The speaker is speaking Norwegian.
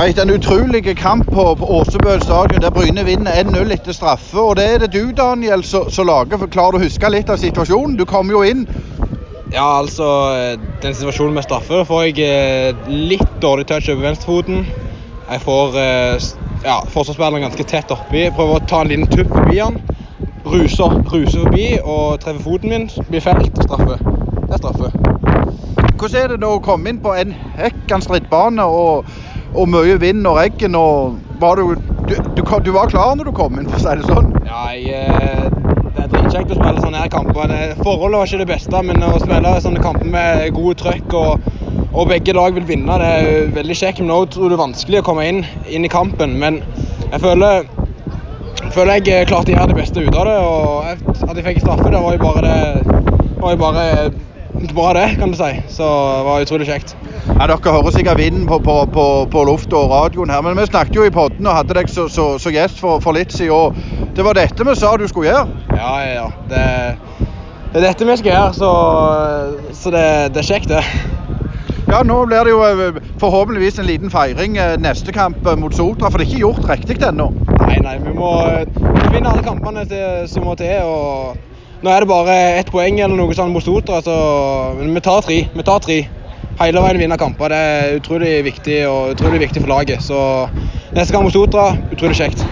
Etter en utrolig kamp på, på Åsebø stadion der Bryne vinner 1-0 etter straffe. Og det er det du, Daniel, som lager. For Klarer du å huske litt av situasjonen? Du kom jo inn. Ja, altså Den situasjonen med straffe får jeg eh, litt dårlig touch over venstrefoten. Jeg får eh, ja, forsvarsspilleren ganske tett oppi. Prøver å ta en liten tupp forbi han. Ruser, ruser forbi og treffer foten min. Blir felt. Straffe. Det er straffe. Hvordan er det da å komme inn på en hekkans strittbane og, og mye vind og regn? og var du, du, du, du var klar når du kom inn, for å si det sånn? Ja, jeg, eh, det er dritkjekt å spille sånne her kamper. Forholdet var ikke det beste, men å spille sånne kamper med gode trøkk og, og begge lag vil vinne, det er veldig kjekt. Men nå tror det er vanskelig å komme inn, inn i kampen. Men jeg føler, jeg føler jeg klarte å gjøre det beste ut av det. og At jeg fikk straffe, det var jo bare det var jo bare bra det, kan du si. Så det var utrolig kjekt. Ja, Dere hører sikkert vinden på, på, på, på lufta og radioen her, men vi snakket jo i podden og hadde deg som gjest for, for, litt siden. og Det var dette vi sa du skulle gjøre? Ja, ja. Det, det, er dette vi skal gjøre, så, så det, det, er kjekt, det. Ja, Nå blir det jo eh, forhåpentligvis en liten feiring eh, neste kamp eh, mot Sotra, for det er ikke gjort riktig ennå? Nei, nei. Vi må vinne alle kampene til, som må til. og nå er det bare ett poeng eller noe sånt mot Sotra, så men vi tar tre. Vi tar tre. Hele veien vinne kamper. Det er utrolig viktig og utrolig viktig for laget. Så neste gang mot Sotra, utrolig kjekt.